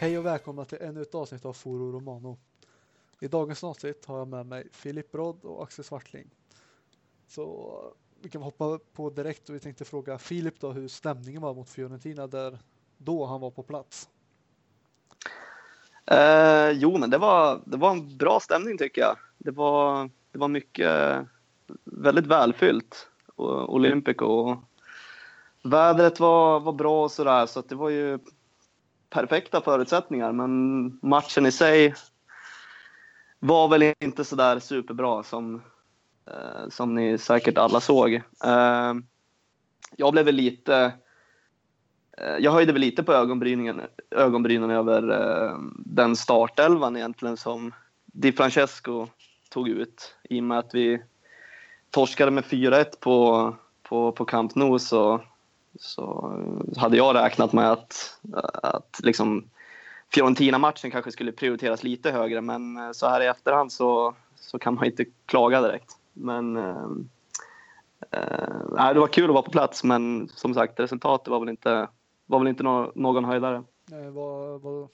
Hej och välkomna till ännu ett avsnitt av Foro Romano. I dagens avsnitt har jag med mig Filip Brodd och Axel Svartling. Så vi kan hoppa på direkt och vi tänkte fråga Filip då hur stämningen var mot Fiorentina där då han var på plats. Eh, jo, men det var, det var en bra stämning tycker jag. Det var, det var mycket, väldigt välfyllt. Olympico. Och vädret var, var bra och sådär, så att det var ju perfekta förutsättningar. Men matchen i sig var väl inte sådär superbra som, eh, som ni säkert alla såg. Eh, jag blev väl lite Eh, jag höjde väl lite på ögonbrynen, ögonbrynen över eh, den startelvan egentligen som Di Francesco tog ut. I och med att vi torskade med 4-1 på, på, på Camp Nou så, så hade jag räknat med att, att liksom Fiorentina-matchen kanske skulle prioriteras lite högre men eh, så här i efterhand så, så kan man inte klaga direkt. Men eh, eh, det var kul att vara på plats men som sagt resultatet var väl inte var väl inte no någon höjdare. Eh, vad, vad,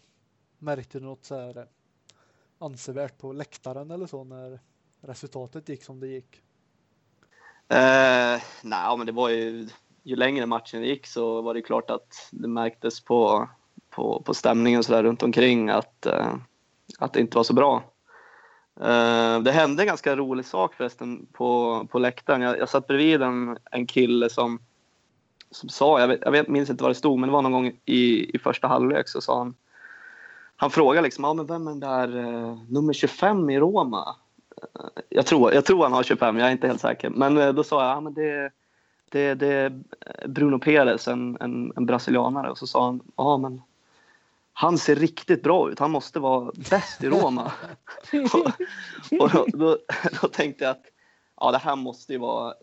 märkte du något så här eh, ansevärt på läktaren eller så när resultatet gick som det gick? Eh, nej, men det var ju ju längre matchen gick så var det klart att det märktes på, på, på stämningen så där runt omkring att, eh, att det inte var så bra. Eh, det hände en ganska rolig sak förresten på, på läktaren. Jag, jag satt bredvid en, en kille som som sa, jag, vet, jag vet, minns inte vad det stod, men det var någon gång i, i första halvlek så sa han han frågade liksom, ja, men vem är den där uh, nummer 25 i Roma? Uh, jag, tror, jag tror han har 25, jag är inte helt säker. Men uh, då sa jag, ja, men det, det, det är Bruno Perez, en, en, en brasilianare. Och så sa han, ja men han ser riktigt bra ut, han måste vara bäst i Roma. och, och då, då, då, tänkte jag att ja, det här måste ju vara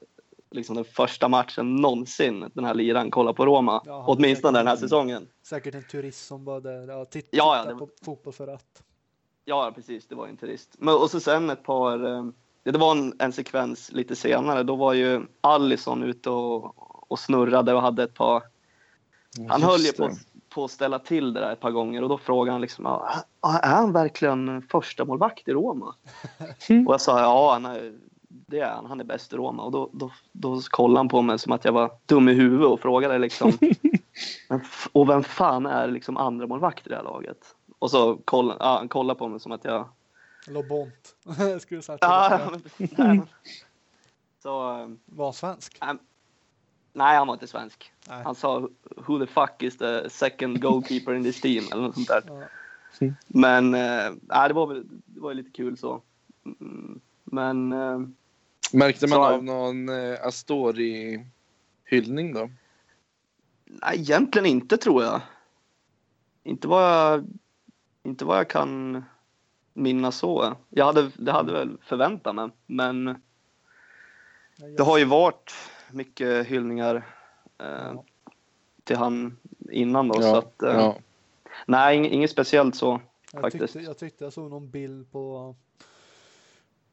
liksom den första matchen någonsin den här liran kollar på Roma. Ja, åtminstone den här säsongen. Säkert en turist som var där och titt, ja, ja, på fotboll för att. Ja, precis. Det var en turist. Men, och så sen ett par... Det var en, en sekvens lite senare. Då var ju Allison ute och, och snurrade och hade ett par... Just han höll ju på, på att ställa till det där ett par gånger och då frågade han liksom, är han verkligen första målvakt i Roma? och jag sa, ja, han är det är han. Han är bäst i Roma. Och då, då, då kollade han på mig som att jag var dum i huvudet och frågade liksom. och vem fan är liksom andra målvakt i det här laget? Och så kollade ja, han kollade på mig som att jag... Lobont. Skulle du sagt. Ja, så, ehm, var han svensk? Äh, nej, han var inte svensk. Nej. Han sa Who the fuck is the second goalkeeper in this team? Eller något sånt där. Ja. Men äh, det, var, det var lite kul så. Mm, men äh, Märkte man så, av någon eh, Astori-hyllning då? Nej, egentligen inte tror jag. Inte vad jag, inte vad jag kan minnas så. Jag hade, det hade väl förväntat mig, men det har ju varit mycket hyllningar eh, till han innan då. Ja, så att, eh, ja. Nej, inget, inget speciellt så jag faktiskt. Tyckte, jag tyckte jag såg någon bild på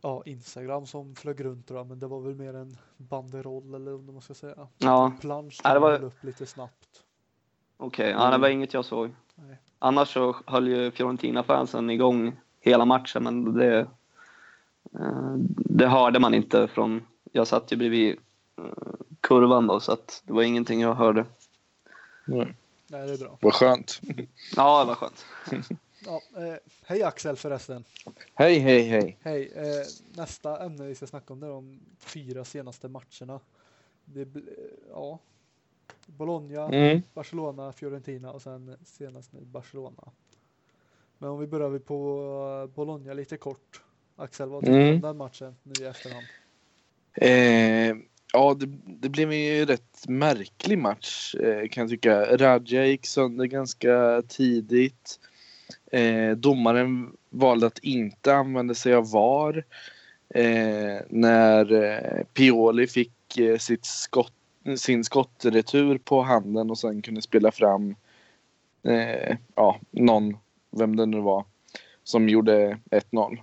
ja, Instagram som flög runt då, men det var väl mer en banderoll eller vad man ska säga. Ja. En plansch som ja, var... upp lite snabbt. Okej, okay. ja, det var inget jag såg. Nej. Annars så höll ju Fiorentina-fansen igång hela matchen, men det, eh, det hörde man inte från... Jag satt ju bredvid eh, kurvan då, så att det var ingenting jag hörde. Nej, Nej det är bra. Vad skönt. Ja, det var skönt. Ja, eh, hej Axel förresten. Hej, hej, hej. Hej. Eh, nästa ämne vi ska snacka om det är de fyra senaste matcherna. Det, ja, Bologna, mm. Barcelona, Fiorentina och sen senast nu Barcelona. Men om vi börjar på Bologna lite kort. Axel, vad tycker du mm. om den matchen nu i efterhand? Eh, ja, det, det, blev ju en rätt märklig match eh, kan jag tycka. Radja gick sönder ganska tidigt. Eh, domaren valde att inte använda sig av VAR. Eh, när eh, Pioli fick eh, sitt skott, sin skottretur på handen och sen kunde spela fram eh, ja, någon, vem det nu var, som gjorde 1-0.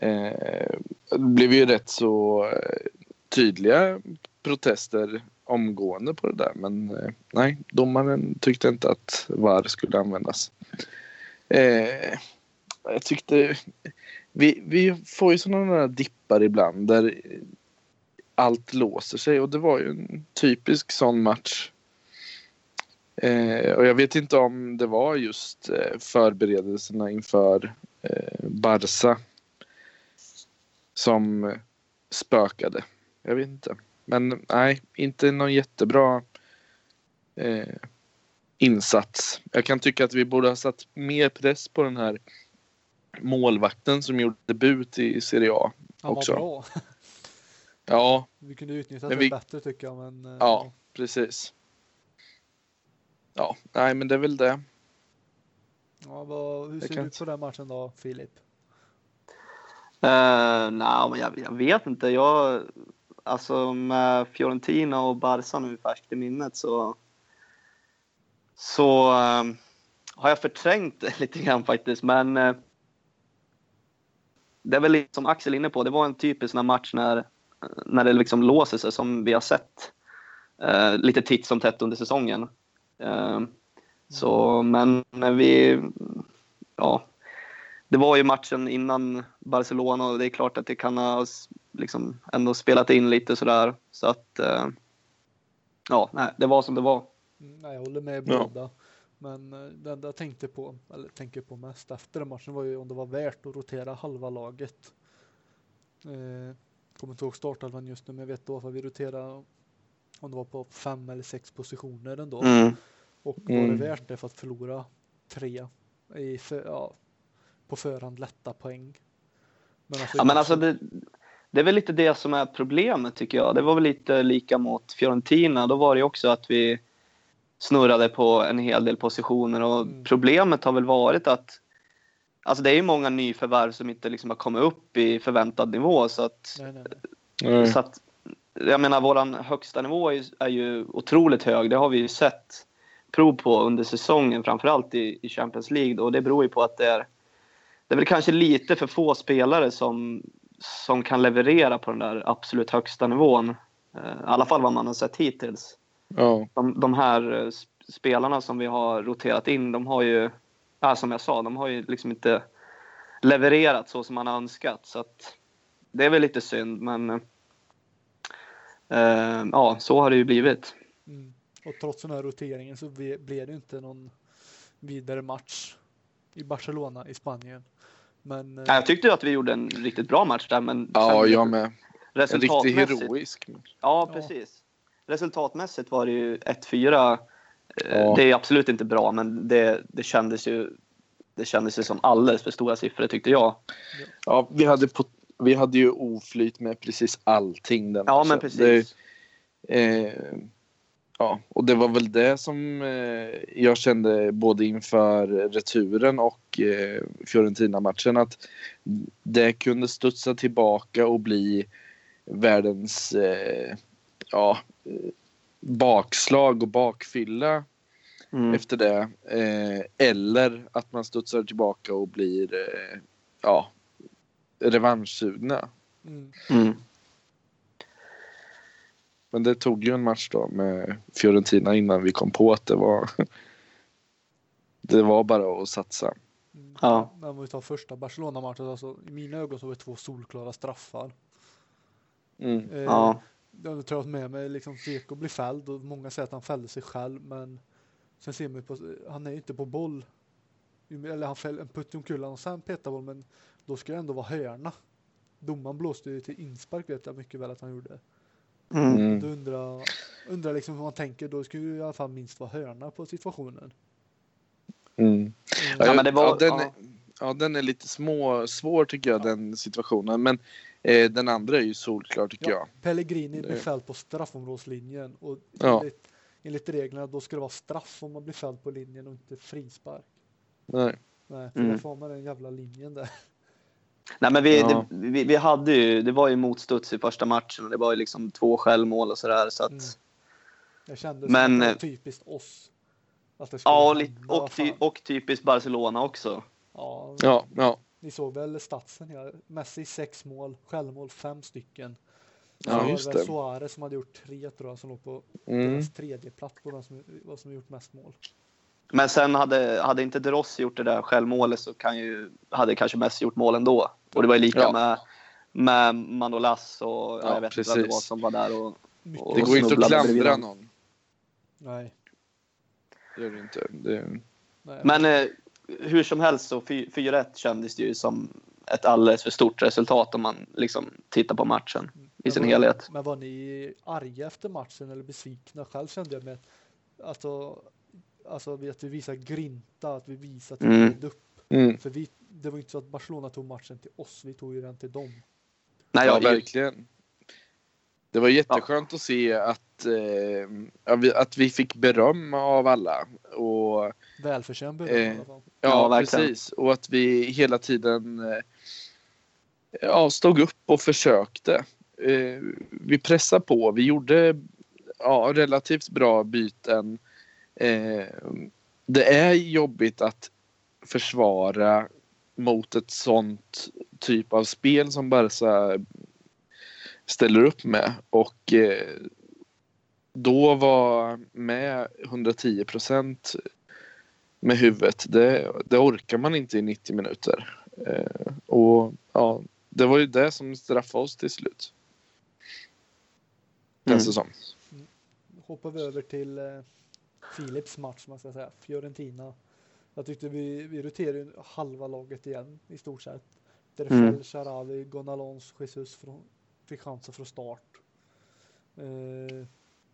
Eh, det blev ju rätt så eh, tydliga protester omgående på det där. Men eh, nej, domaren tyckte inte att VAR skulle användas. Eh, jag tyckte... Vi, vi får ju sådana där dippar ibland där allt låser sig och det var ju en typisk sån match. Eh, och jag vet inte om det var just eh, förberedelserna inför eh, Barca som spökade. Jag vet inte. Men nej, inte någon jättebra eh, insats. Jag kan tycka att vi borde ha satt mer press på den här målvakten som gjorde debut i Serie A. Han också. var bra. Ja. Vi kunde utnyttja det vi... bättre tycker jag. Men, eh, ja, precis. Ja, nej men det är väl det. Ja, vad, hur ser du på den matchen då, Filip? Uh, Nej, men jag, jag, vet inte. Jag, alltså med Fiorentina och Barca nu färskt i minnet så, så uh, har jag förträngt lite grann faktiskt. Men uh, det är väl som Axel är inne på, det var en typisk sån match när, när det liksom låser sig som vi har sett uh, lite titt som tätt under säsongen. Så, men vi, ja, det var ju matchen innan Barcelona och det är klart att det kan ha liksom ändå spelat in lite sådär. Så att eh, ja, nej, det var som det var. Mm, nej, jag håller med båda. Ja. Men eh, det enda jag tänkte på, eller tänker på mest efter den matchen var ju om det var värt att rotera halva laget. Eh, kommer inte ihåg startelvan just nu, men jag vet då att vi roterade om det var på fem eller sex positioner ändå. Mm. Och var det mm. värt det för att förlora tre i för, ja, på förhand lätta poäng. Men alltså, ja, men alltså det, det är väl lite det som är problemet tycker jag. Det var väl lite lika mot Fiorentina. Då var det också att vi snurrade på en hel del positioner och mm. problemet har väl varit att Alltså det är ju många nyförvärv som inte liksom har kommit upp i förväntad nivå så att, nej, nej, nej. så att jag menar våran högsta nivå är, är, ju otroligt hög. Det har vi ju sett prov på under säsongen, framförallt i, i Champions League och det beror ju på att det är det är väl kanske lite för få spelare som, som kan leverera på den där absolut högsta nivån. Eh, I alla fall vad man har sett hittills. Ja. De, de här eh, spelarna som vi har roterat in, de har ju, ja, som jag sa, de har ju liksom inte levererat så som man har önskat. Så att, det är väl lite synd, men eh, ja, så har det ju blivit. Mm. Och trots den här roteringen så blev det inte någon vidare match i Barcelona i Spanien. Men, ja, jag tyckte att vi gjorde en riktigt bra match där. Men ja, jag med. En riktigt heroisk match. Ja, precis. Resultatmässigt var det ju 1-4. Eh, ja. Det är absolut inte bra, men det, det kändes ju det kändes ju som alldeles för stora siffror tyckte jag. Ja, vi hade, på, vi hade ju oflyt med precis allting. Den ja, men precis. Det, eh, Ja, och det var väl det som eh, jag kände både inför returen och eh, Fiorentina-matchen att det kunde studsa tillbaka och bli världens eh, ja, bakslag och bakfylla mm. efter det. Eh, eller att man studsar tillbaka och blir eh, ja, revanschsugna. Mm. Mm. Men det tog ju en match då med Fiorentina innan vi kom på att det var det var bara att satsa. Mm. Ja. Om vi tar första Barcelona-matchen, alltså, i mina ögon så var det två solklara straffar. Mm. Eh, ja. Jag tror att med mig liksom Seko blir fälld och många säger att han fällde sig själv men sen ser man på, han är ju inte på boll. Eller han fäller en putt omkull och sen petar boll men då ska det ändå vara hörna. Domaren blåste ju till inspark vet jag mycket väl att han gjorde. Mm. mm. Då undrar, undrar liksom hur man tänker, då skulle det i alla fall minst vara hörna på situationen. Mm. mm. Ja, men det var, ja, den, ja. ja, den är lite små, svår tycker jag, ja. den situationen. Men eh, den andra är ju solklar tycker jag. Pellegrini blir fälld på straffområdeslinjen och enligt, enligt reglerna då ska det vara straff om man blir fälld på linjen och inte frispark. Nej. Nej, för mm. då får man den jävla linjen där. Nej, men vi, ja. det, vi, vi, hade ju, det var ju motstuds i första matchen och det var ju liksom två självmål och sådär. Så att, mm. Det kändes men, som typiskt oss. ja, och, och, ty, och typiskt Barcelona också. Ja, ja, ja. Ni såg väl statsen? Ja. Messi sex mål, självmål fem stycken. Ja, just det. Suarez som hade gjort tre tror jag, som låg på mm. deras tredje plats på vem som, vad som gjort mest mål. Men sen hade, hade inte De Rossi gjort det där självmålet så kan ju, hade kanske mest gjort mål ändå. Och det var ju lika ja. med, med Manolas och ja, jag vet precis. inte vem det var som var där. Och, och det går inte att klandra någon. Nej. Det gör det inte. Det... Men eh, hur som helst så 4-1 kändes det ju som ett alldeles för stort resultat om man liksom tittar på matchen i sin var, helhet. Men var ni arga efter matchen eller besvikna? Själv kände jag med alltså, alltså att vi visar grinta, att vi visar att vi mm. upp. Mm. För vi, det var inte så att Barcelona tog matchen till oss, vi tog ju den till dem. Nej, ja, verkligen. Det var jätteskönt ja. att se att, eh, att vi fick beröm av alla. Och, Välförtjänt beröm eh, i alla fall. Ja, ja precis. Och att vi hela tiden eh, ja, stod upp och försökte. Eh, vi pressade på. Vi gjorde ja, relativt bra byten. Eh, det är jobbigt att försvara mot ett sånt typ av spel som Barca ställer upp med. Och eh, då var med 110 procent med huvudet. Det, det, orkar man inte i 90 minuter. Eh, och ja, det var ju det som straffade oss till slut. Känns det som. Hoppar vi över till eh, Philips match, man ska säga. Fiorentina. Jag tyckte vi, vi roterade halva laget igen i stort sett. Derfel, mm. Sharawi, Gonalons, Jesus från, fick chansen från start. Eh,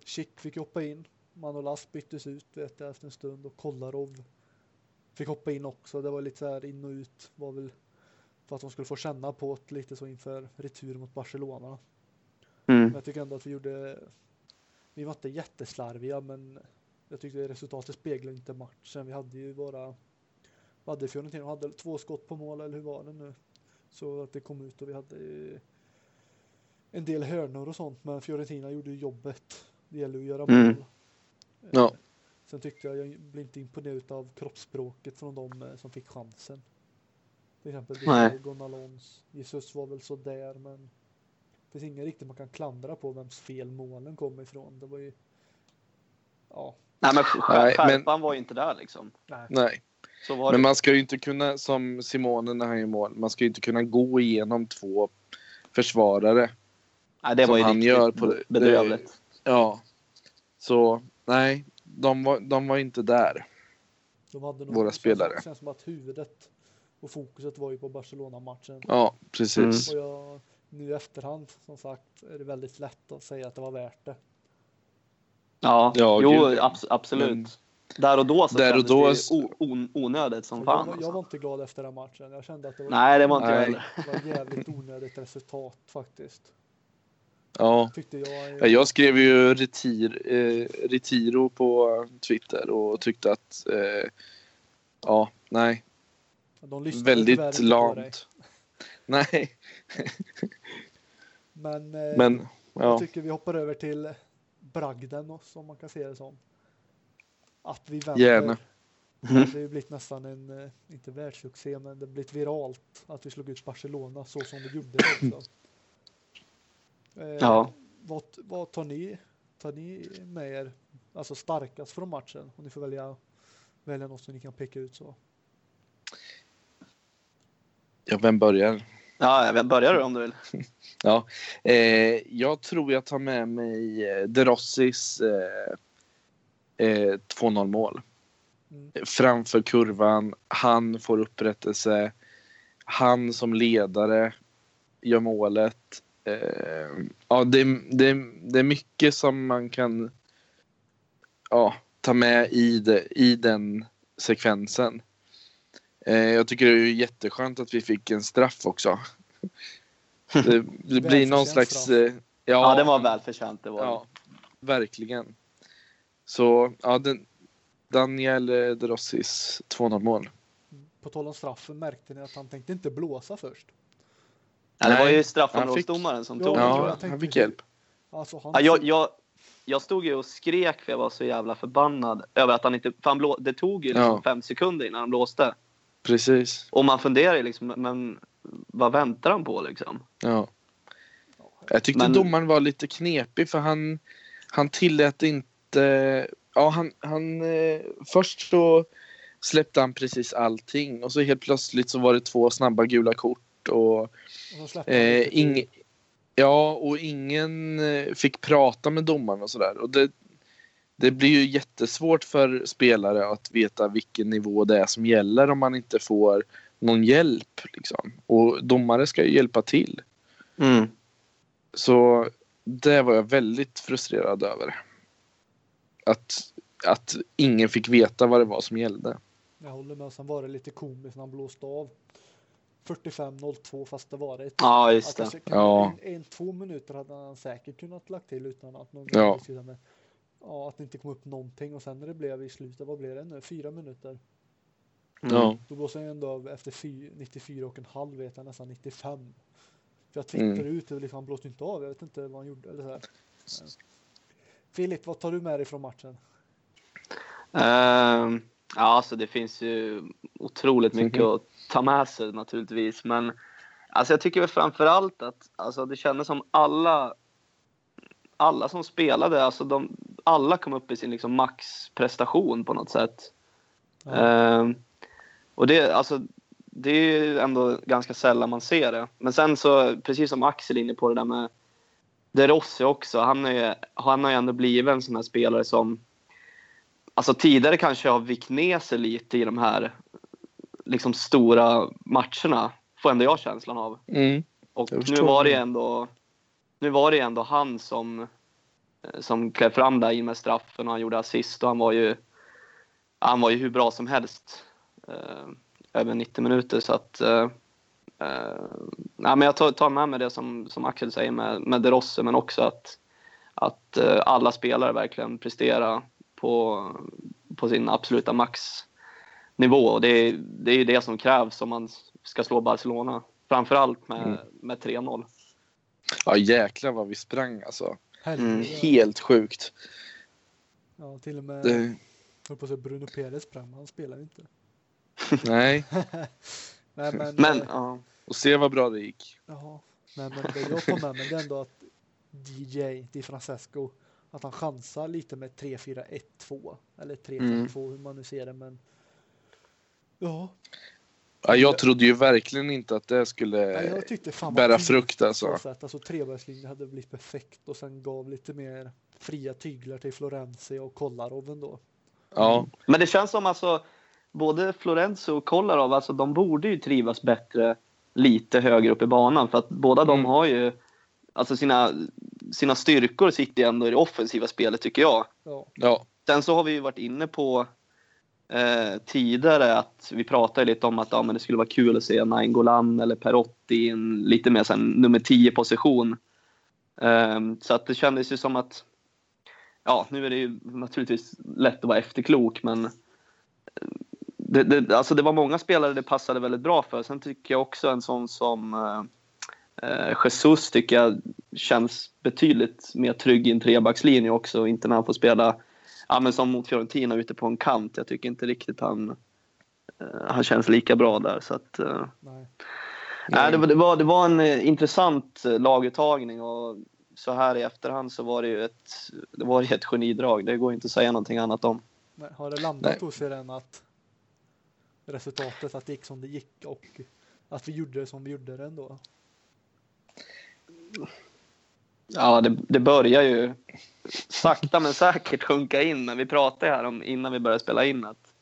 Schick fick hoppa in. Manolas byttes ut vet jag, efter en stund och Kolarov fick hoppa in också. Det var lite så här in och ut. Var väl för att de skulle få känna på det lite så inför retur mot Barcelona. Mm. Men jag tycker ändå att vi gjorde vi var inte jätteslarviga men jag tyckte resultatet speglade inte matchen. Vi hade ju bara vi hade Fiorentina hade två skott på mål eller hur var det nu? Så att det kom ut och vi hade en del hörnor och sånt men Fiorentina gjorde ju jobbet. Det gäller att göra mm. mål. Mm. Ja. Sen tyckte jag, jag blev inte imponerad av kroppsspråket från de eh, som fick chansen. Till exempel Diego Alons. Jesus var väl så där men det finns ingen riktigt man kan klandra på vems fel målen kommer ifrån. Det var ju ja. Nej men skärpan men... var ju inte där liksom. Nej. Nej. men man ska ju inte kunna, som Simone när han gör mål, man ska ju inte kunna gå igenom två försvarare. Nej, det var ju han gör på bedrövligt. Ja. Så nej, de var, de var inte där. De hade nog, våra spelare. Det känns som att huvudet och fokuset var ju på Barcelona-matchen. Ja, precis. Mm. Och jag, nu i efterhand, som sagt, är det väldigt lätt att säga att det var värt det. Ja, ja jo, abs absolut. Men, där och då så där och då... det onödigt som fan. Jag var, jag var, inte glad efter den matchen. Jag kände att det var, Nej, det var inte nej. Det var jävligt onödigt resultat faktiskt. Ja, jag, jag skrev ju retir, eh, Retiro på Twitter och tyckte att eh, ja, nej. Väldigt lamt. Nej. Men, eh, Men ja. jag tycker vi hoppar över till bragden som man kan se det som. Att vi vänder. Gärna. Mm. Det har blivit nästan en, eh, inte världssuccé, men det har blivit viralt att vi slog ut Barcelona så som vi gjorde också. Eh, ja. Vad, vad tar ni? Tar ni med er alltså starkast från matchen? Om ni får välja, välja något som ni kan peka ut så. Ja, vem börjar? Ja, vem börjar du om du vill? ja, eh, jag tror jag tar med mig eh, De Rossis eh, eh, 2-0 mål. Mm. Framför kurvan, han får upprättelse. Han som ledare gör målet. Eh, ja, det, det, det är mycket som man kan ja, ta med i, det, i den sekvensen. Eh, jag tycker det är jätteskönt att vi fick en straff också. Det, det blir någon slags... Eh, ja, ja, det var välförtjänt. Det var ja, verkligen. Så ja, den, Daniel De Rossis 2-0 mål. På tal om straffen märkte ni att han tänkte inte blåsa först. Ja, det var ju straffområdesdomaren som tog ja, han fick hjälp. Alltså, han... ja, jag, jag, jag stod ju och skrek för jag var så jävla förbannad över att han inte... För han blå, det tog ju liksom ja. fem sekunder innan han blåste. Precis. Och man funderar ju liksom, men vad väntar han på liksom? Ja. Jag tyckte Men... domaren var lite knepig för han, han tillät inte... Ja, han, han, eh, först så släppte han precis allting och så helt plötsligt så var det två snabba gula kort och, och eh, ing, ja, och ingen eh, fick prata med domaren och sådär. Och det, det blir ju jättesvårt för spelare att veta vilken nivå det är som gäller om man inte får någon hjälp. Liksom. Och domare ska ju hjälpa till. Mm. Så det var jag väldigt frustrerad över. Att, att ingen fick veta vad det var som gällde. Jag håller med. Sen var det lite komiskt när han blåste av 45.02 fast det var det. Ja, just det. Alltså, ja. En, en, två minuter hade han säkert kunnat lagt till utan att någon ja. med, ja, att det inte kom upp någonting och sen när det blev i slutet, vad blev det nu? Fyra minuter. Mm. Ja. Då blåser han ändå av efter 94 och en halv vet jag nästan 95. För jag twittrade mm. ut liksom, han blåste inte av, jag vet inte vad han gjorde. Eller så här. Filip, vad tar du med dig från matchen? Uh, ja, alltså det finns ju otroligt mycket mm. att ta med sig naturligtvis. Men alltså jag tycker väl framför allt att alltså, det kändes som alla alla som spelade, alltså de, alla kom upp i sin liksom maxprestation på något sätt. Mm. Uh, och det, alltså, det är ändå ganska sällan man ser det. Men sen så, precis som Axel är inne på det där med De Rossi också. Han, är, han har ju ändå blivit en sån här spelare som alltså tidigare kanske har vikt ner sig lite i de här liksom stora matcherna. Får ändå jag känslan av. Mm. Och nu var det ändå nu var det ändå han som som klev fram där in med straffen och han gjorde assist och han var ju han var ju hur bra som helst eh, över 90 minuter så att eh, eh, nej, men jag tar, tar med mig det som, som Axel säger med, med De Rossi men också att, att eh, alla spelare verkligen presterar på, på sin absoluta maxnivå och det, det är ju det som krävs om man ska slå Barcelona framförallt med, mm. med 3-0. Ja jäklar vad vi sprang alltså. Mm. Helt sjukt. Ja, till och med det... jag på att Bruno Perez sprang, han spelar inte. Nej. Nej men, men äh, ja. Och se vad bra det gick. Ja, men, men det jag tar med mig det är ändå att DJ Di Francesco att han chansar lite med 3-4-1-2 eller 3-5-2 mm. hur man nu ser det men ja. Ja, jag trodde ju verkligen inte att det skulle ja, bära frukt alltså. Alltså trebergslinjen hade blivit perfekt och sen gav lite mer fria tyglar till Florenzi och Kolarov ändå. Ja. Men det känns som alltså både Florenzo och Kolarov, alltså de borde ju trivas bättre lite högre upp i banan för att båda mm. de har ju alltså sina, sina styrkor sitter ju ändå i det offensiva spelet tycker jag. Ja. ja. Sen så har vi ju varit inne på eh, tidigare att vi pratade lite om att ja, men det skulle vara kul att se Nainggolan eller Perotti i en lite mer sen, nummer 10 position. Eh, så att det kändes ju som att ja, nu är det ju naturligtvis lätt att vara efterklok men eh, det, det, alltså det var många spelare det passade väldigt bra för. Sen tycker jag också en sån som eh, eh Jesus tycker jag känns betydligt mer trygg i en trebackslinje också. Inte när han får spela ja, men som mot Fiorentina ute på en kant. Jag tycker inte riktigt han, eh, han känns lika bra där. Så att, eh, nej. nej det, det, var, det var en eh, intressant laguttagning och så här i efterhand så var det ju ett, det var ett genidrag. Det går inte att säga någonting annat om. Nej, har det landat hos er än att resultatet, att det gick som det gick och att vi gjorde det som vi gjorde det ändå? Ja, det, det börjar ju sakta men säkert sjunka in. Men vi pratade här om innan vi började spela in att,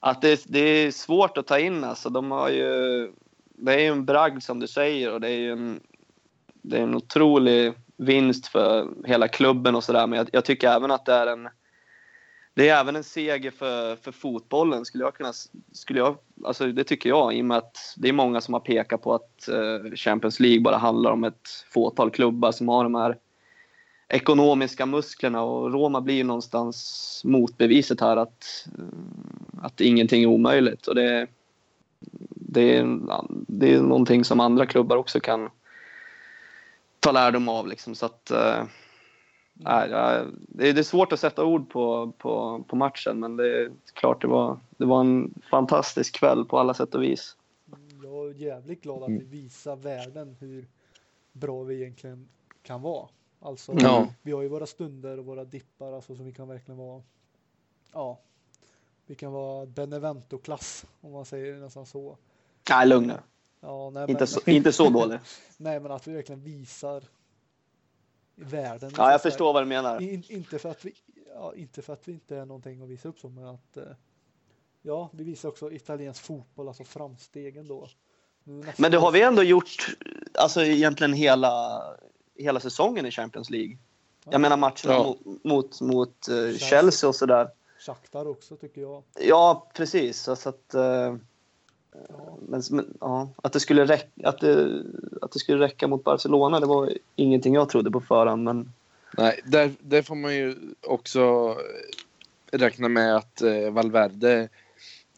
att det, det är svårt att ta in. Alltså, de har ju, det är ju en bragd som du säger och det är ju en, det är en otrolig vinst för hela klubben och sådär. Men jag, jag, tycker även att det är en det är även en seger för, för fotbollen skulle jag kunna, skulle jag, alltså det tycker jag i och med att det är många som har pekat på att eh, Champions League bara handlar om ett fåtal klubbar som har de här ekonomiska musklerna. Och Roma blir ju någonstans motbeviset här att, eh, att ingenting är omöjligt. Och det, det, är, det är någonting som andra klubbar också kan ta lärdom av liksom. Så att eh, Nej, det är svårt att sätta ord på, på, på matchen men det är klart det var, det var en fantastisk kväll på alla sätt och vis. Jag är jävligt glad att vi mm. visar världen hur bra vi egentligen kan vara. Alltså, Ja. vi har ju våra stunder och våra dippar alltså, som vi kan verkligen vara. Ja, vi kan vara Benevento-klass om man säger nästan så. Nej, lugn nu. Ja, nej, Inte men, så, inte så dålig. nej, men att vi verkligen visar i världen. Ja, jag förstår vad du menar. In, inte, för att vi, ja, inte för att vi inte är någonting att visa upp som, men att eh, ja, vi visar också italiensk fotboll, alltså framstegen då. Men det har vi ändå gjort, alltså egentligen hela, hela säsongen i Champions League. Jag menar matcherna Ja. mot, mot, mot eh, Chelsea och sådär. Shakhtar också tycker jag. Ja, precis. Så att, eh, Ja, men, men, ja, att, det skulle räcka, att, det, att det skulle räcka mot Barcelona, det var ingenting jag trodde på förhand. Men Nej, där, där får man ju också räkna med att eh, Valverde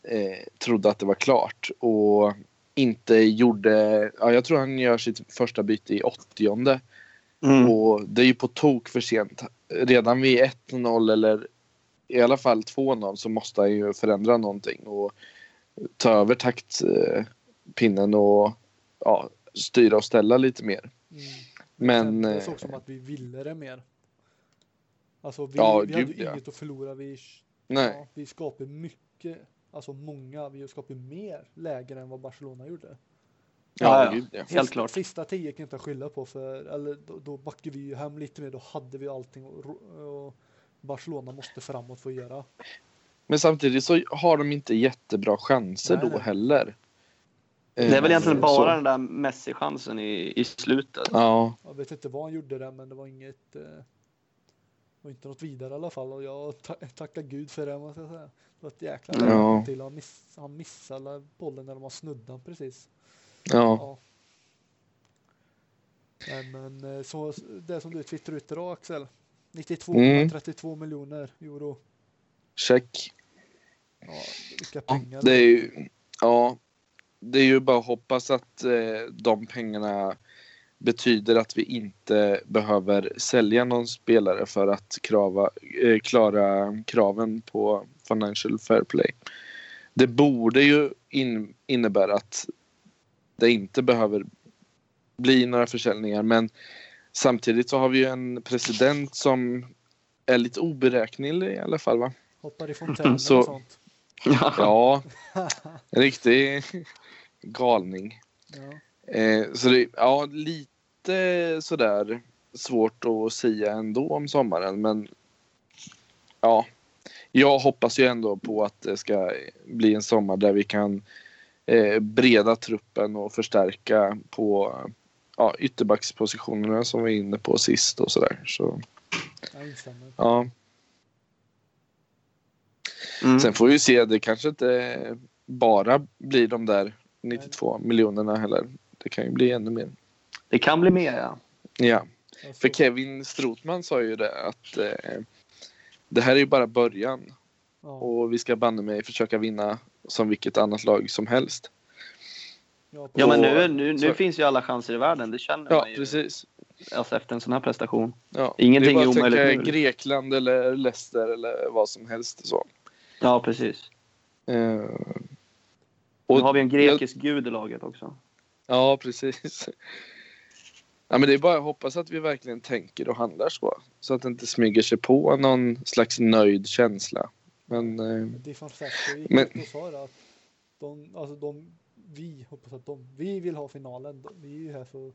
eh, trodde att det var klart och inte gjorde... Ja, jag tror han gör sitt första byte i 80 mm. och det är ju på tok för sent. Redan vid 1-0 eller i alla fall 2-0 så måste han ju förändra någonting och ta över taktpinnen och ja, styra och ställa lite mer. mm. Men... det eh, såg som att vi ville det mer. Alltså vi, Ja, vi hade ja. inget att förlora. Vi, Nej. ja, vi skapar mycket, alltså många, vi skapar mer lägen än vad Barcelona gjorde. Ja, ja. gud, ja. Helt klart. Sista tio kan jag inte skylla på för, eller då, då backar vi ju hem lite mer, då hade vi allting och, och Barcelona måste framåt för att göra. Men samtidigt så har de inte jättebra chanser Nej, då nej. heller. Det är väl Eh, egentligen bara så. den där Messi-chansen i, i slutet. Ja, Jag vet inte vad han gjorde där, men det var inget, eh, det var inte något vidare i alla fall och jag ta tackar gud för det måste jag säga. Det var ett jäkla Ja. till, han, miss, han missade bollen när de var snuddan precis. ja. Ja. Nej, men eh, så det som du twittrade ut idag Axel. 92, Mm. 32 miljoner euro. check. Ja, vilka pengar. det är ju, ja, det är ju bara att hoppas att eh, de pengarna betyder att vi inte behöver sälja någon spelare för att krava, eh, klara kraven på Financial Fair Play. Det borde ju in, innebära att det inte behöver bli några försäljningar men samtidigt så har vi ju en president som är lite oberäknelig i alla fall va? Hoppar i fontänen Så- och sånt. Ja, en riktig galning. Ja. Eh, så det, ja, lite sådär svårt att säga ändå om sommaren men ja, jag hoppas ju ändå på att det ska bli en sommar där vi kan eh, breda truppen och förstärka på ja, ytterbackspositionerna som vi var inne på sist och sådär. Så, ja. Mm. Sen får vi ju se, det kanske inte bara blir de där 92 miljonerna heller. Det kan ju bli ännu mer. Det kan bli mer, ja. Ja, för Kevin Strotman sa ju det att eh, det här är ju bara början ja. och vi ska banne mig försöka vinna som vilket annat lag som helst. Ja, men nu, nu, nu finns ju alla chanser i världen. Det känner Ja, man ju precis. alltså, efter en sån här prestation. Ja. Ingenting det är är bara att omöjligt tänka nu. Grekland eller Leicester eller vad som helst. Så. Ja, precis. Eh, Och nu har vi en grekisk gud i laget också. Ja, precis. Ja, men det är bara att hoppas att vi verkligen tänker och handlar så. Så att det inte smyger sig på någon slags nöjd känsla. Men eh, Di Francesco gick Men- ut och sa det att de, alltså de, vi hoppas att de, vi vill ha finalen. Vi är ju här för att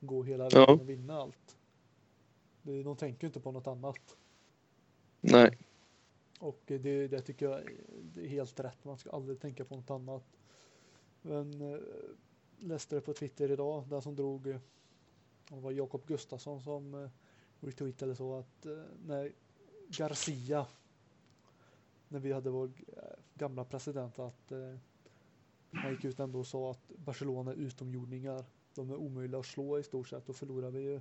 gå hela vägen Ja. och vinna allt. Det- De tänker inte på något annat. nej. Och det, det tycker jag det är helt rätt. Man ska aldrig tänka på något annat. Men eh, läste det på Twitter idag, den som drog, eh, det var Jakob Gustafsson som eh, retweetade så att eh, när Garcia, när vi hade vår eh, gamla president, att eh, han gick ut ändå och sa att Barcelona är utomjordingar. De är omöjliga att slå i stort sett. Då förlorar vi ju.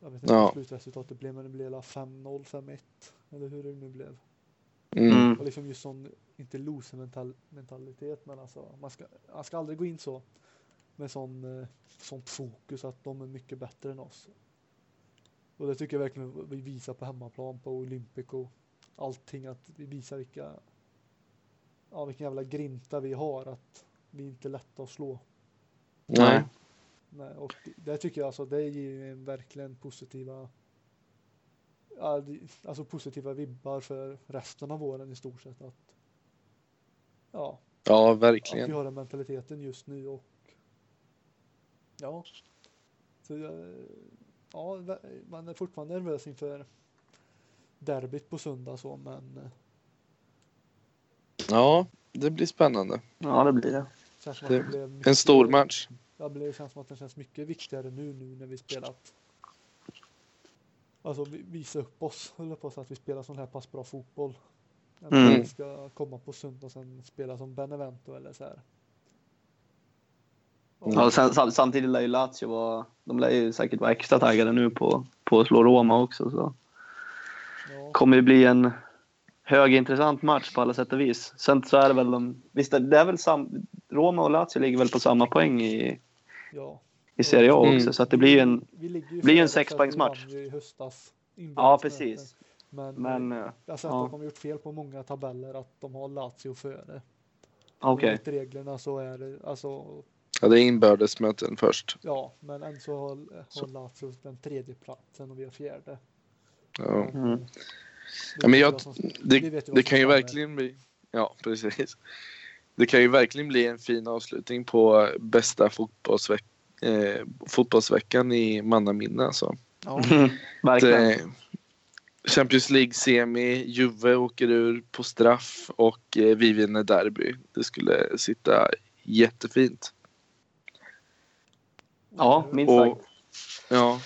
Jag vet inte Ja. vad slutresultatet blev, men det blev alla 5-0, 5-1 eller hur det nu blev. Mm. Mm. Och liksom just sån, inte loser mental, mentalitet, men alltså man ska, man ska aldrig gå in så med sån, eh, sånt fokus att de är mycket bättre än oss. Och det tycker jag verkligen vi visar på hemmaplan på Olympic och allting att vi visar vilka, ja vilken jävla grinta vi har att vi inte är lätta att slå. Nej. Nej, och det tycker jag alltså, det ger verkligen positiva alltså positiva vibbar för resten av våren i stort sett. Att, ja, ja, verkligen. Att vi har den mentaliteten just nu och ja, så, ja, man är fortfarande nervös inför derbyt på söndag så, men Ja, det blir spännande. Ja, det blir det. Det, det en stor match. Ja, det känns som att det känns mycket viktigare nu, nu när vi spelat alltså visa upp oss, höll på så att vi spelar sån här pass bra fotboll. Mm. vi ska komma på söndag och sen spela som Benevento eller så här. Och, ja, sen, samtidigt lär ju Lazio vara, de lär ju säkert vara extra taggade nu på, på att slå Roma också. Så. Ja. kommer ju bli en högintressant match på alla sätt och vis. Sen så är det väl de, visst det är väl sam, Roma och Lazio ligger väl på samma poäng i, ja i Serie A också. Mm. Så att det blir ju en, blir ju en sexpoängsmatch. Ja, precis. Men, men jag har sett ja. att de har gjort fel på många tabeller, att de har Lazio före. Okej. Okay. reglerna så är det alltså. Ja, det är inbördesmöten först. Ja, men än så har, har Lazio den tredje platsen och vi har fjärde. Ja. Mm. Ja, men jag, det, det, det kan ju verkligen bli. Ja, precis. Det kan ju verkligen bli en fin avslutning på bästa fotbollsveckan eh, fotbollsveckan i mannaminne. Alltså. Ja, verkligen. Champions League-semi, Juve åker ur på straff och eh, vi vinner derby. Det skulle sitta jättefint. Ja, minst sagt. Ja,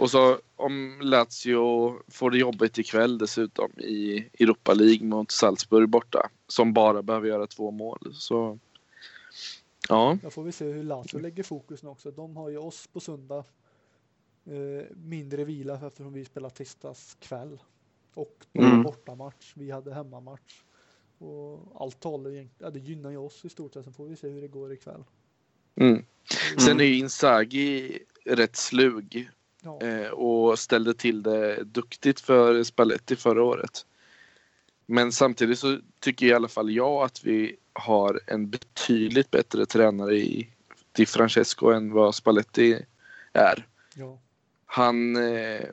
och så om Lazio får det jobbigt ikväll dessutom i Europa League mot Salzburg borta, som bara behöver göra två mål, så Ja. Då får vi se hur Lazio lägger fokus nu också. De har ju oss på söndag. Eh, mindre vila eftersom vi spelar tisdags kväll. Och mm. bortamatch. Vi hade hemmamatch. Och allt talar egentligen, ja, det gynnar ju oss i stort sett. Sen får vi se hur det går ikväll. Mm. Sen är ju Inzaghi rätt slug. Eh, och ställde till det duktigt för Spalletti förra året. Men samtidigt så tycker i alla fall jag att vi har en betydligt bättre tränare i Di Francesco än vad Spalletti är. Ja. Han, eh,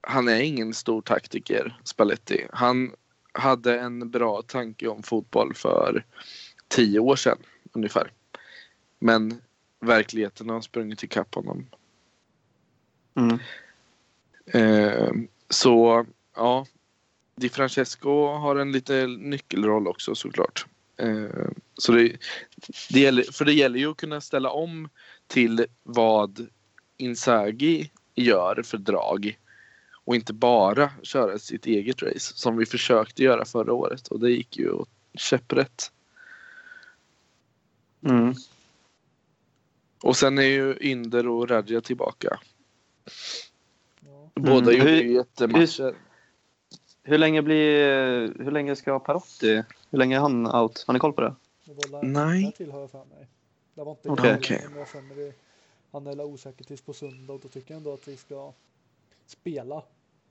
han är ingen stor taktiker, Spalletti. Han hade en bra tanke om fotboll för tio år sedan ungefär. Men verkligheten har sprungit ikapp honom. Mm. Eh, så ja, Di Francesco har en lite nyckelroll också såklart. Eh, så det, det gäller, för det gäller ju att kunna ställa om till vad Inzaghi gör för drag och inte bara köra sitt eget race som vi försökte göra förra året och det gick ju åt käpprätt. Mm. Och sen är ju Inder och Radja tillbaka. Ja. Båda mm. gjorde ju jättematcher. Hur länge, blir, hur länge ska Parotti, hur länge är han out? Har ni koll på det? det Nej. Till har jag för mig. Det var inte okay. okay. Men han är osäker tills på söndag och då tycker jag ändå att vi ska spela.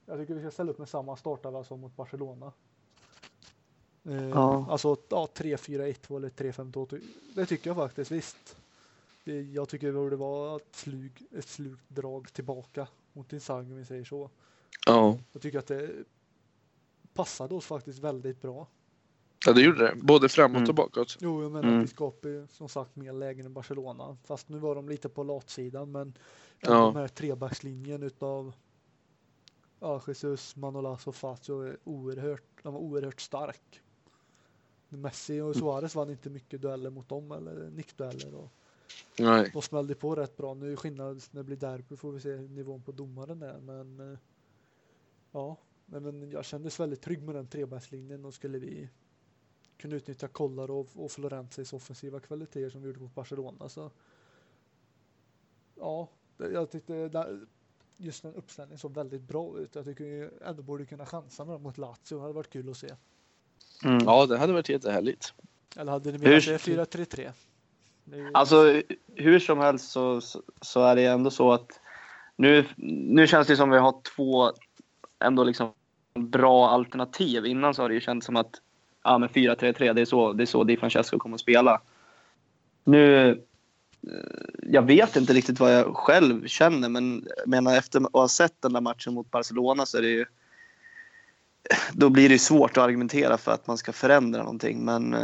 Jag tycker vi ska ställa upp med samma startelva som mot Barcelona. Eh, ja. Alltså ja, 3-4-1 eller 3-5-2. Det tycker jag faktiskt visst. Det, jag tycker det borde vara ett, slug, ett slugt drag tillbaka mot Inzaghi om vi säger så. Ja. Jag tycker att det passade oss faktiskt väldigt bra. Ja, det gjorde det. Både framåt mm. och bakåt. Jo, jag menar mm. att vi skapade som sagt mer lägen än Barcelona. Fast nu var de lite på latsidan, men ja. de här trebackslinjen utav ja, Jesus, Manolas och Fazio är oerhört, de var oerhört stark. Messi och Suarez vann inte mycket dueller mot dem eller nickdueller. Och Nej. De smällde på rätt bra. Nu är skillnad när det blir derby får vi se hur nivån på domaren är, men eh, ja, men jag kändes väldigt trygg med den trebackslinjen och skulle vi kunna utnyttja Kolarov och Florenzis offensiva kvaliteter som vi gjorde mot Barcelona så ja, jag tyckte just den uppställningen såg väldigt bra ut. Jag tycker ändå borde kunna chansa med dem mot Lazio. Det hade varit kul att se. Mm. Ja, det hade varit jättehärligt. Eller hade ni se 4-3-3? Alltså hur som helst så, så är det ändå så att nu, nu känns det som vi har två ändå liksom bra alternativ. Innan så har det ju känts som att ja, 4-3-3, det är så, det är så Di Francesco kommer att spela. Nu, jag vet inte riktigt vad jag själv känner, men menar efter att ha sett den där matchen mot Barcelona så är det ju då blir det svårt att argumentera för att man ska förändra någonting. Men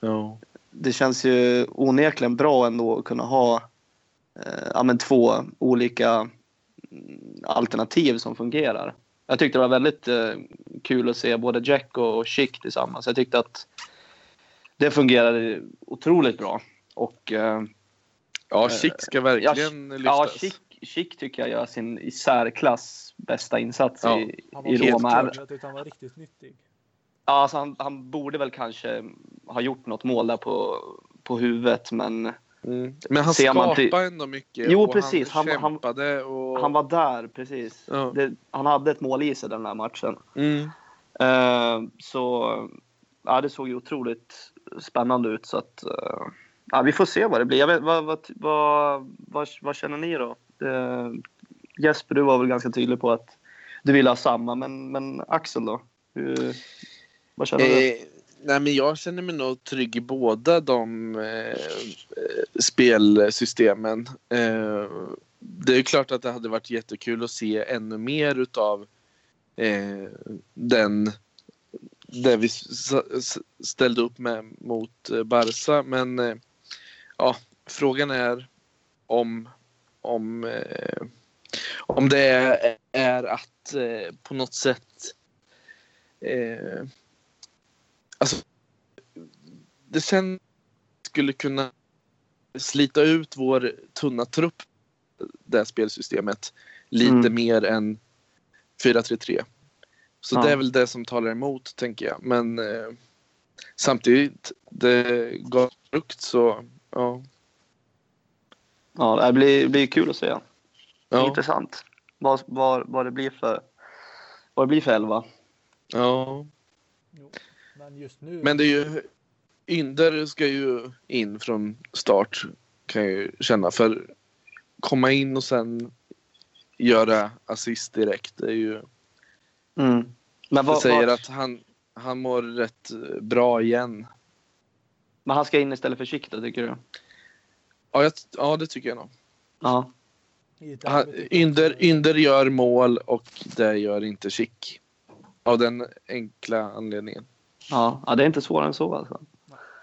ja. Det känns ju onekligen bra ändå att kunna ha eh, ja, men två olika alternativ som fungerar. Jag tyckte det var väldigt eh, kul att se både Jack och Chic tillsammans. Jag tyckte att det fungerade otroligt bra. Och, eh, ja, Chic ska verkligen ja, lyftas. Ja, Chic, Chic tycker jag gör sin i särklass bästa insats ja, i, i Roma. Han var, han var riktigt nyttig. Ja, alltså han, han, borde väl kanske ha gjort något mål där på, på huvudet, men Mm. Men han skapade till... ändå mycket. Jo, precis. Han, kämpade och... han var där, precis. Ja. Det, han hade ett mål i sig den här matchen. Mm. Uh, så ja, det såg ju otroligt spännande ut. Så att, uh, ja, vi får se vad det blir. Vet, vad, vad, vad, vad, vad känner ni då? Uh, Jesper, du var väl ganska tydlig på att du ville ha samma, men, men Axel då? Hur, vad känner du? Eh, nej, men jag känner mig nog trygg i båda de eh, eh, spelsystemen. Eh, det är klart att det hade varit jättekul att se ännu mer utav eh, den det vi ställde upp med mot eh, Barca. Men eh, ja, frågan är om, om, eh, om det är, är att på något sätt Alltså, det sen skulle kunna slita ut vår tunna trupp, det spelsystemet, lite mm. mer än 4-3-3. Så ja. det är väl det som talar emot, tänker jag. Men eh, samtidigt, det går frukt så, ja. Ja, det blir, blir kul att se. Ja. Intressant. Vad, vad, vad, det blir för, vad det blir för elva. Ja. Jo. Men just nu. Men det är ju Ynder ska ju in från start kan jag ju känna. För komma in och sen göra assist direkt är ju... Mm. Men vad, säger vad... att han, han mår rätt bra igen. Men han ska in istället för Chic tycker du? Ja, jag, ja det tycker jag nog. Ja. Han, Ynder, Ynder gör mål och det gör inte Chic. Av den enkla anledningen. Ja, ja det är inte svårare än så alltså.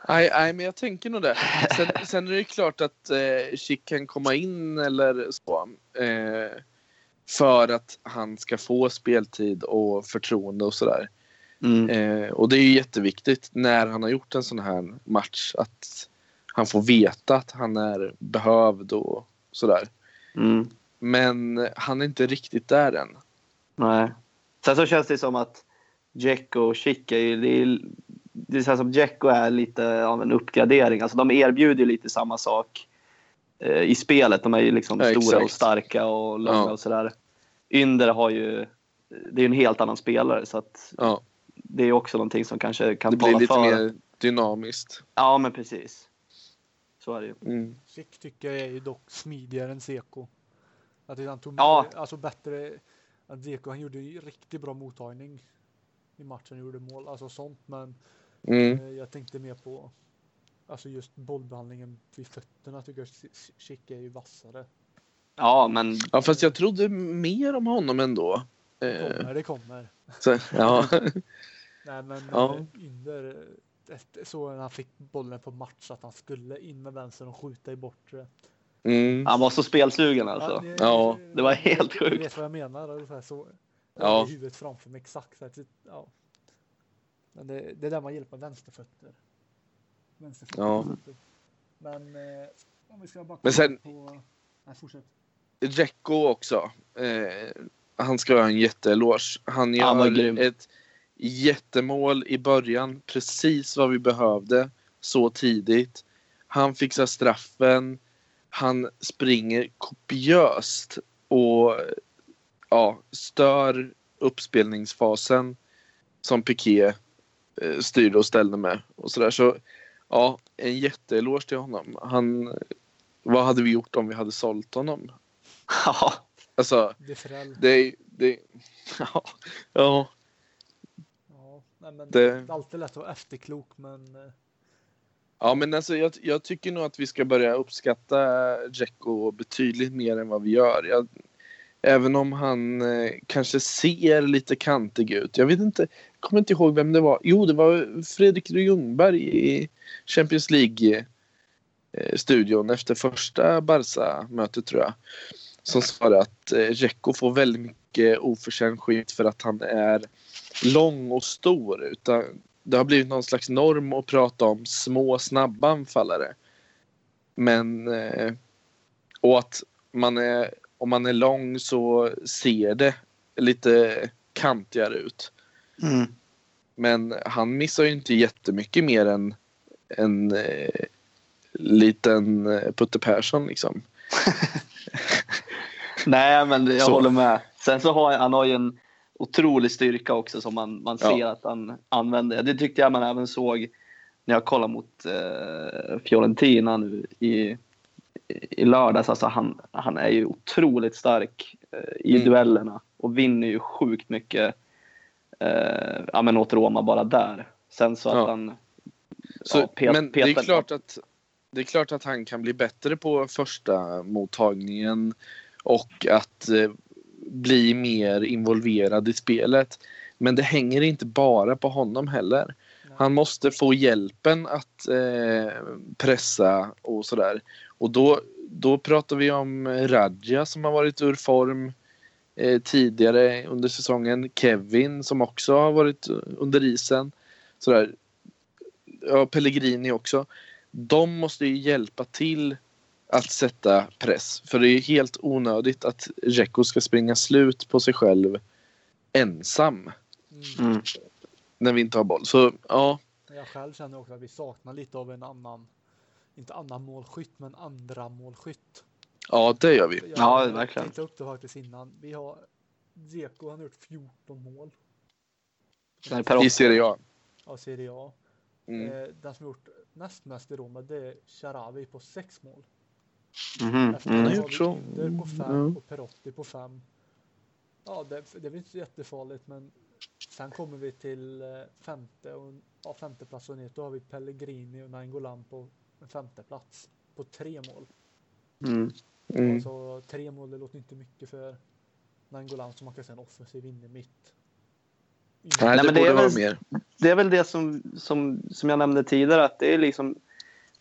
Nej, nej, men jag tänker nog det. Sen, sen är det klart att eh, Chic kan komma in eller så. Eh, för att han ska få speltid och förtroende och sådär. Mm. Eh, och det är ju jätteviktigt när han har gjort en sån här match att han får veta att han är behövd och sådär. Mm. Men han är inte riktigt där än. Nej. Sen så känns det som att Jacko och Chic är ju, det, är, det känns som Jacko är lite av en uppgradering. Alltså de erbjuder ju lite samma sak eh, i spelet. De är ju liksom ja, stora exakt. och starka och långa ja. och sådär. Ynder har ju, det är en helt annan spelare så att ja. det är också någonting som kanske kan tala för. Det blir lite mer dynamiskt. Ja men precis. Så är det ju. Mm. Chic tycker jag är ju dock smidigare än Seko. Att han tog ja. alltså bättre. Att Zeko han gjorde riktigt bra mottagning i matchen gjorde mål, alltså sånt. Men mm. eh, jag tänkte mer på alltså just bollbehandlingen vid fötterna tycker jag Chic är ju vassare. Ja, men. Ja, fast jag trodde mer om honom ändå. Det kommer, det kommer. Så, ja. Nej, men ja. Ynder eh, så när han fick bollen på match att han skulle in med vänster och skjuta i bortre. Mm. Han var så spelsugen alltså. Ja, det, ja. det var helt sjukt. Du vet vad jag menar? Så, så, ja. i huvudet framför mig exakt. Så att, ja. Men det, det är där man hjälper vänsterfötter. Vänsterfötter. Ja. Men eh, om vi ska bara Men sen, på... Nej, fortsätt. Jacko också. Eh, han ska ha en jätteeloge. Han gör han ett jättemål i början. Precis vad vi behövde så tidigt. Han fixar straffen. Han springer kopiöst och ja, stör uppspelningsfasen som Piqué eh, styrde och ställde med. Och så, där. så ja, en jätteeloge till honom. Han, vad hade vi gjort om vi hade sålt honom? Ja. Alltså, det, det, ja, ja. ja nej, men det, det är alltid lätt att vara efterklok men eh, Ja, men alltså jag, jag, tycker nog att vi ska börja uppskatta Dzeko betydligt mer än vad vi gör. Jag, även om han eh, kanske ser lite kantig ut. Jag vet inte, jag kommer inte ihåg vem det var. Jo, det var Fredrik Ljungberg i Champions League-studion eh, efter första Barca-mötet tror jag. Som sa att eh, Dzeko får väldigt mycket oförtjänt skit för att han är lång och stor. Utan det har blivit någon slags norm att prata om små snabba anfallare. Men eh, och att man är, om man är lång så ser det lite kantigare ut. Mm. Men han missar ju inte jättemycket mer än en eh, liten eh, Putte Persson liksom. Nej, men jag så. håller med. Sen så har han har ju en otrolig styrka också som man, man ser ja. att han använder. Det tyckte jag man även såg när jag kollade mot eh, Fiorentina nu i, i lördags. Alltså han, han är ju otroligt stark eh, i mm. duellerna och vinner ju sjukt mycket eh, ja, men åt Roma bara där. Sen så ja. att han så, ja, pet, men det är klart att det är klart att han kan bli bättre på första mottagningen och att eh, bli mer involverad i spelet. Men det hänger inte bara på honom heller. Han måste få hjälpen att eh, pressa och sådär. Och då, då pratar vi om Radja som har varit ur form eh, tidigare under säsongen. Kevin som också har varit under isen. Sådär. Ja, Pellegrini också. De måste ju hjälpa till att sätta press. För det är helt onödigt att Dzeko ska springa slut på sig själv ensam. Mm. När vi inte har boll. Så ja. Jag själv känner också att vi saknar lite av en annan, inte annan målskytt, men andra målskytt. Ja, det gör vi. Jag, ja, verkligen. Jag tänkte upp det faktiskt innan. Vi har Dzeko, han har gjort 14 mål. I Serie A. Ja, Serie A. Mm. Eh, den som gjort näst mest i Roma, det är Sharawi på 6 mål. Mm. Efter mm. har vi Inter på 5 mm. och Perotti på 5. Ja, det, det är inte så jättefarligt, men sen kommer vi till eh, femte och ja, femte plats och ner. Då har vi Pellegrini och Nainggolan på en femte plats på tre mål. Mm. Mm. Alltså tre mål, det låter inte mycket för Nainggolan som man kan säga en offensiv inne mitt. Nej, det, Nej, det, är väl, mer. det är väl det som, som, som jag nämnde tidigare, att det är liksom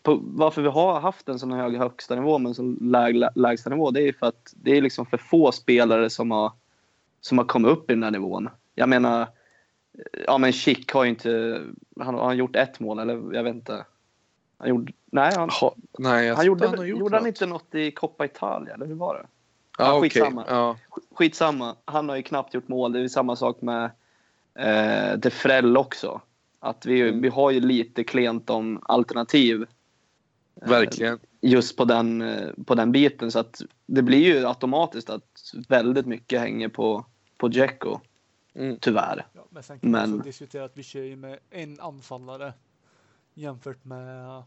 på, varför vi har haft en sån hög högsta nivå men så läg, lägsta nivå det är för att det är liksom för få spelare som har, som har kommit upp i den här nivån. Jag menar, ja men Schick har ju inte, han har gjort ett mål eller jag vet inte. Han gjorde, nej han, ha, nej, han gjorde, han gjorde han inte något i Coppa Italia eller hur var det? Ja, ja, skitsamma. Okay. Ja. skitsamma. Han har ju knappt gjort mål. Det är samma sak med eh, De Frell också. Att vi, mm. vi har ju lite klent om alternativ Verkligen. Just på den, på den biten. Så att det blir ju automatiskt att väldigt mycket hänger på, på Dzeko. Mm. Tyvärr. Ja, men sen kan men... också diskutera att vi kör ju med en anfallare jämfört med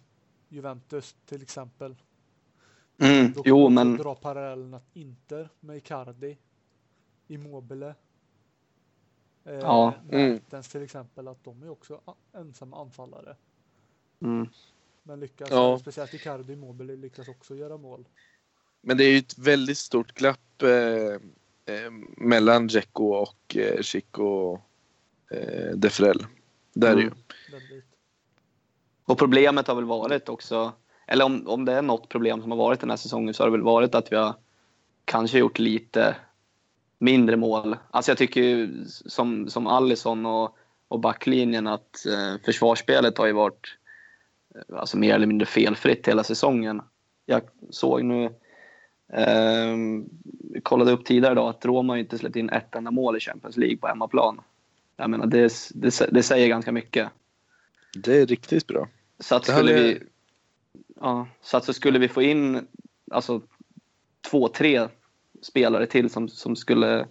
Juventus till exempel. Mm. Då jo, men... dra parallellen att Inter med Icardi, Immobile, eh, ja. mm. till exempel, att de är också ensamma anfallare. Mm. Men lyckas, ja. speciellt Icardi Immobile lyckas också göra mål. Men det är ju ett väldigt stort glapp eh, eh, mellan Dzeko och eh, Chico eh, Defrell. Där mm. är ju. Och problemet har väl varit också, eller om, om det är något problem som har varit den här säsongen så har det väl varit att vi har kanske gjort lite mindre mål. Alltså jag tycker ju som, som Allison och, och backlinjen att eh, försvarsspelet har ju varit eh, alltså mer eller mindre felfritt hela säsongen. Jag såg nu, eh, kollade upp tidigare idag att Roma inte släppt in ett enda mål i Champions League på hemmaplan. Jag menar, det, det, det säger ganska mycket. Det är riktigt bra. Så att skulle vi, ja, så att så skulle vi få in alltså, två, tre spelare till som, som skulle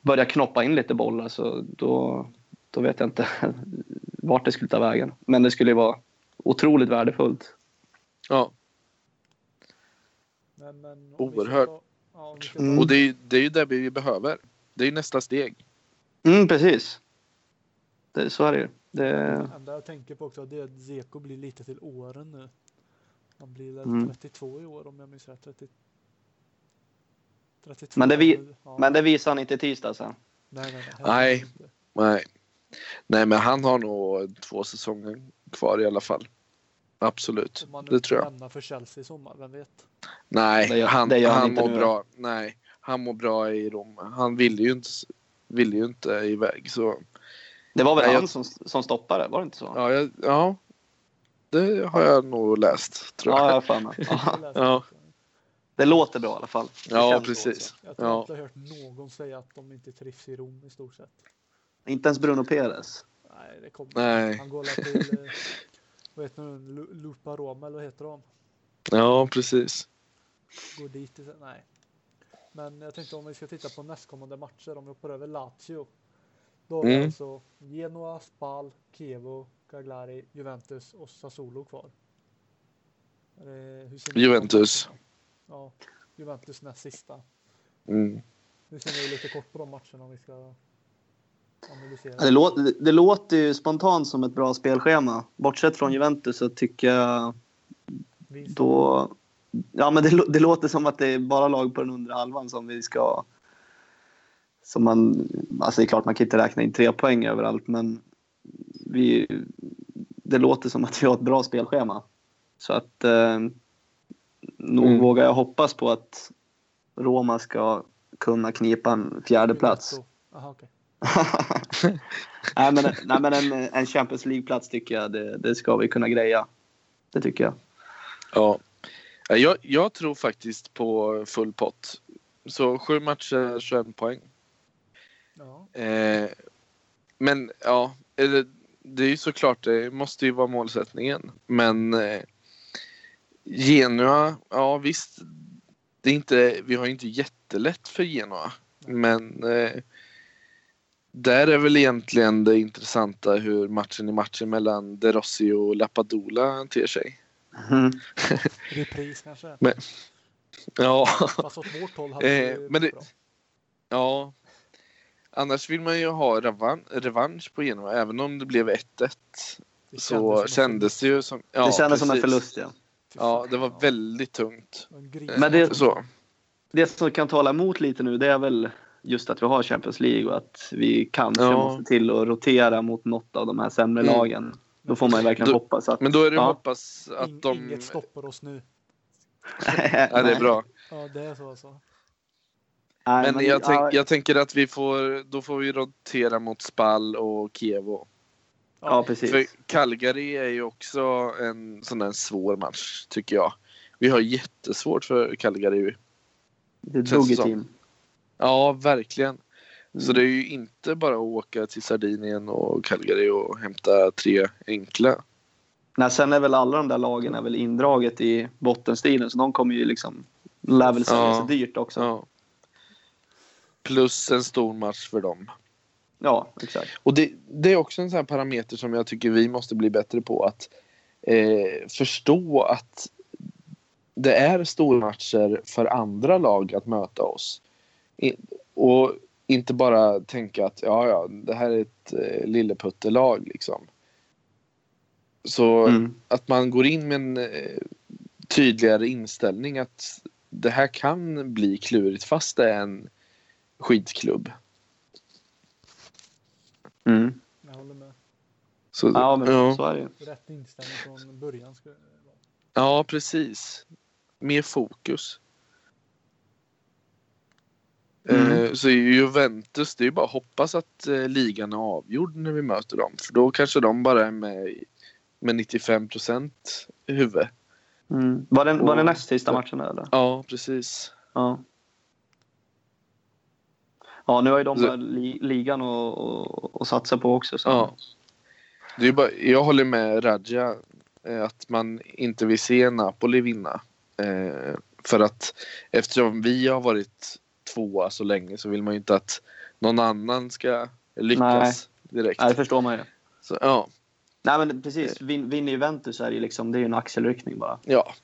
börja knoppa in lite bollar så då, då vet jag inte vart det skulle ta vägen. Men det skulle vara otroligt värdefullt. Ja. Men, men, Oerhört. Ska, ja, mm. Och det är, det är ju det vi behöver. Det är nästa steg. Mm, precis. Det, så är det ju. Det... Enda jag tänker på också det är att Zeko blir lite till åren nu. Han blir väl Mm. 32 i år om jag minns rätt. 30... 32 Men det vi- ja. Men det visar han inte i tisdag sen. Nej, nej, nej. Nej. Nej. Nej, men han har nog två säsonger kvar i alla fall. Absolut, Om man nu det tror jag. lämnar för Chelsea i sommar, vem vet? Nej, Det gör- han, det gör han han inte mår nu. bra. Nej, han mår bra i Rom. Han ville ju inte, ville ju inte iväg så. Det var väl Nej, han jag- som, som stoppade, var det inte så? Ja, jag, ja, det har jag nog läst tror Ja, jag har. Ja, Jag läste Ja. också. Det låter bra i alla fall. Det Ja, precis. Jag tror Ja. inte jag har hört någon säga att de inte trivs i Rom i stort sett. Inte ens Bruno Perez. Nej, det kommer Nej. Han går till, eh, vad heter Lupa Roma eller vad heter de? Ja, precis. Går dit. Nej. Men jag tänkte om vi ska titta på nästkommande matcher, om vi hoppar över Lazio. Då har vi Mm. alltså Genoa, Spal, Chievo, Cagliari, Juventus och Sassuolo kvar. Juventus. Ja, Juventus näst sista. Mm. Nu ser ni lite kort på de matcherna om vi ska analysera. Det, låter, det, låter ju spontant som ett bra spelschema. Bortsett från Juventus så tycker jag då... Ja, men det, lå- det låter som att det är bara lag på den undre halvan som vi ska... Som man, alltså det är klart man kan inte räkna in tre poäng överallt men vi, det låter som att vi har ett bra spelschema. Så att eh, nog Mm. vågar jag hoppas på att Roma ska kunna knipa en fjärde plats. Aha, okej. nej, men, nej, men en, en Champions League-plats tycker jag det, det ska vi kunna greja. Det tycker jag. Ja. Ja, Jag, jag tror faktiskt på full pott. Så sju matcher, 21 poäng. Ja. Eh, men ja, eller, det är ju såklart, det måste ju vara målsättningen. Men eh, Genua, ja visst. Det är inte, vi har ju inte jättelätt för Genua. Men eh, där är väl egentligen det intressanta hur matchen i matchen mellan De Rossi och Lapadula ter sig. Mm. Repris kanske. Ja, Fast åt vårt håll hade Eh, det men det- bra. ja. Annars vill man ju ha revan revansch på Genua, även om det blev 1-1. Det Så kändes det ju som... Ja, det kändes som en precis. förlust. Ja. Ja, det var väldigt tungt. Men det- Så. Det som kan tala emot lite nu det är väl just att vi har Champions League och att vi kanske Ja. måste till att rotera mot något av de här sämre Mm. lagen. Då får man ju verkligen Då- hoppas att... Men då är det Ja. hoppas att de... Inget stoppar oss nu. Ja, det är bra. Ja, det är så alltså. Nej, Men jag, tänk, ja, jag tänker att vi får, då får vi rotera mot Spal och Kievo. ja, precis. För Calgary är ju också en sån där svår match, tycker jag. Vi har jättesvårt för Calgary. Det är ett känns det ruggigt som. team. Ja, verkligen. Så Mm. det är ju inte bara att åka till Sardinien och Calgary och hämta tre enkla. Nej, sen är väl alla de där lagen är väl indraget i bottenstriden så de kommer ju liksom lär väl sälja Ja. sig dyrt också. Ja. Plus en stor match för dem. Ja, exakt. Och det, det är också en sån parameter som jag tycker vi måste bli bättre på. Att eh, förstå att det är stormatcher för andra lag att möta oss. I, och inte bara tänka att ja, ja, det här är ett eh, lilleputtelag liksom. Så Mm. att man går in med en eh, tydligare inställning att det här kan bli klurigt fast det är en skitklubb. Mm. Jag håller med. Så, Ja, men ja. så är det ju. Rätt inställning från början. Vara. Ja, precis. Mer fokus. Mm. Eh, Så Juventus, det är ju bara att hoppas att eh, ligan är avgjord när vi möter dem. För då kanske de bara är med med 95 procent i huvudet. Mm. Var, det, var det näst sista matchen eller? Ja, precis. Ja. Ja, nu har ju de Så- li, ligan att och, och satsa på också. Så. Ja. Det är bara, jag håller med Radja eh, att man inte vill se Napoli vinna. Eh, För att eftersom vi har varit tvåa så länge så vill man ju inte att någon annan ska lyckas direkt. Nej, det förstår man ju. Så, ja, Nej, men precis. Vin, vinner Juventus är det ju liksom, det är ju en axelryckning bara. ja,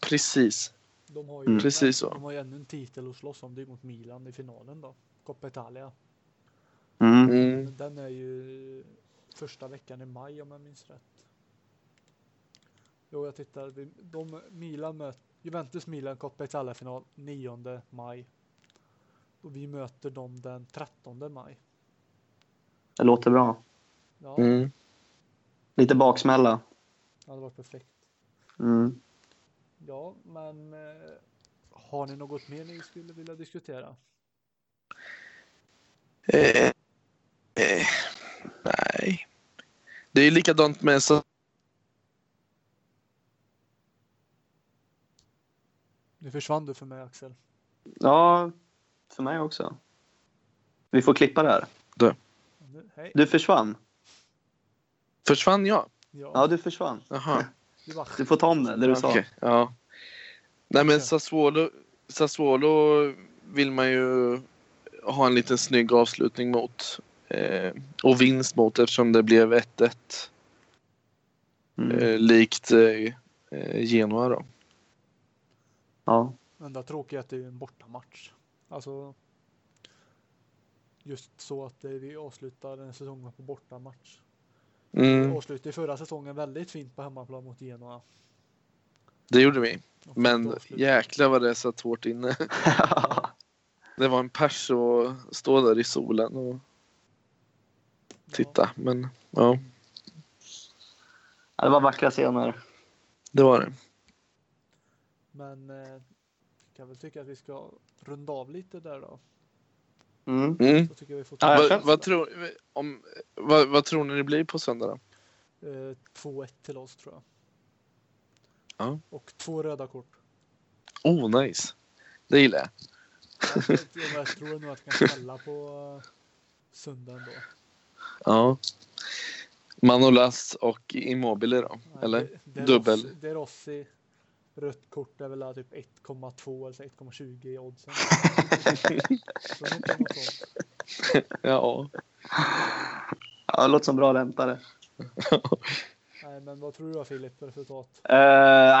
precis. De har ju, Mm. Precis så. De har ju ännu en titel att slåss om. Det är mot Milan i finalen då. Coppa Italia. Mm. Mm. Den är ju första veckan i maj om jag minns rätt. Jo, jag tittar. De, Milan möter Juventus Milan Coppa Italia-final 9 maj. Och vi möter dem den 13 maj. Det låter bra. Ja, Mm. Lite baksmälla. det hade varit perfekt. Mm. Ja, men eh, har ni något mer ni skulle vilja diskutera? Eh, eh, nej. Det är likadant med så Nu försvann du för mig Axel. Ja, för mig också. Vi får klippa det här. Hej. Du försvann. försvann jag. Ja, Ja, du försvann. Jaha. du. Du får ta om det, det du sa. Okej, ja. Nej men. Sassuolo, Sassuolo vill man ju ha en liten snygg avslutning mot. Eh, och vinst mot eftersom det blev 1-1. Mm. Eh, likt eh, eh, Genoa då. Ja. Enda tråkiga är att det är en bortamatch. Alltså just så att vi avslutar den säsongen på bortamatch. Vi Mm, avslutade förra säsongen väldigt fint på hemmaplan mot Genoa. det gjorde vi. Men jäklar vad det satt hårt inne. Det var en pers att stå där i solen och titta. Men ja, Ja, det var vackra scener. det var det. Men eh, kan väl tycka att vi ska runda av lite där då. Mm. Mm. Ja, Vad, vad, tror, om, vad, vad tror ni det blir på söndag då? eh, 2-1 till oss tror jag. Ja. Och två röda kort. Oh, nice. Det gillar jag. Jag, tror nog att jag kan skälla på uh, söndagen då. Ja. Manolas och Immobile då? Nej, Eller? det- det är dubbel. Rossi- Det är Rossi. Rött kort är väl typ 1,2 eller 1,20 i oddsen. Ja. Ja, det låter som bra ränta det. Nej, men vad tror du Filip, resultat? Uh,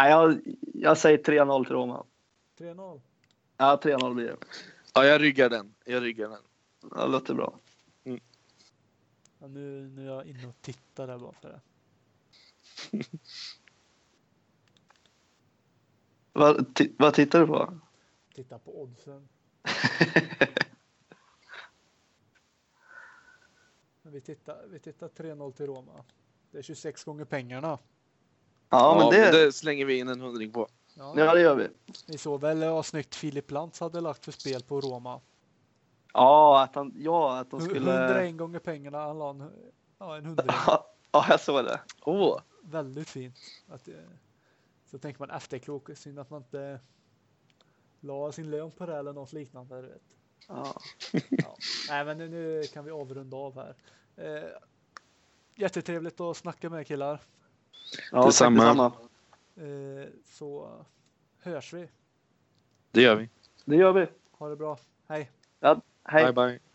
jag, jag säger 3-0 till Roma. 3-0? Ja, 3-0 blir det. ja, jag ryggar den. Jag ryggar den. Ja, det låter bra. Ja, nu, nu är jag inne och tittar där bara för det. Vad, vad tittar du på? Titta på oddsen. Men vi tittar, vi tittar 3-0 till Roma. Det är 26 gånger pengarna. Ja, men det, slänger vi in en hundring på. Ja, ja, det gör vi. Ni såg väl vad snyggt Filip Lantz hade lagt för spel på Roma. Ja, att, han, ja, att de skulle... 101 gånger pengarna, han la en, ja, en hundring. Ja, ja, jag såg det. Åh, Väldigt fint. Att, eh, så tänker man efterklok, synd att man inte la sin lön på det eller något liknande. Du vet. Ja. Ja. Nej men nu, kan vi avrunda av här. Eh, jättetrevligt att snacka med killar. Ja, Detsamma. detsamma. Eh, så hörs vi. det gör vi. Det gör vi. Ha det bra. Hej! Hej. Bye, bye.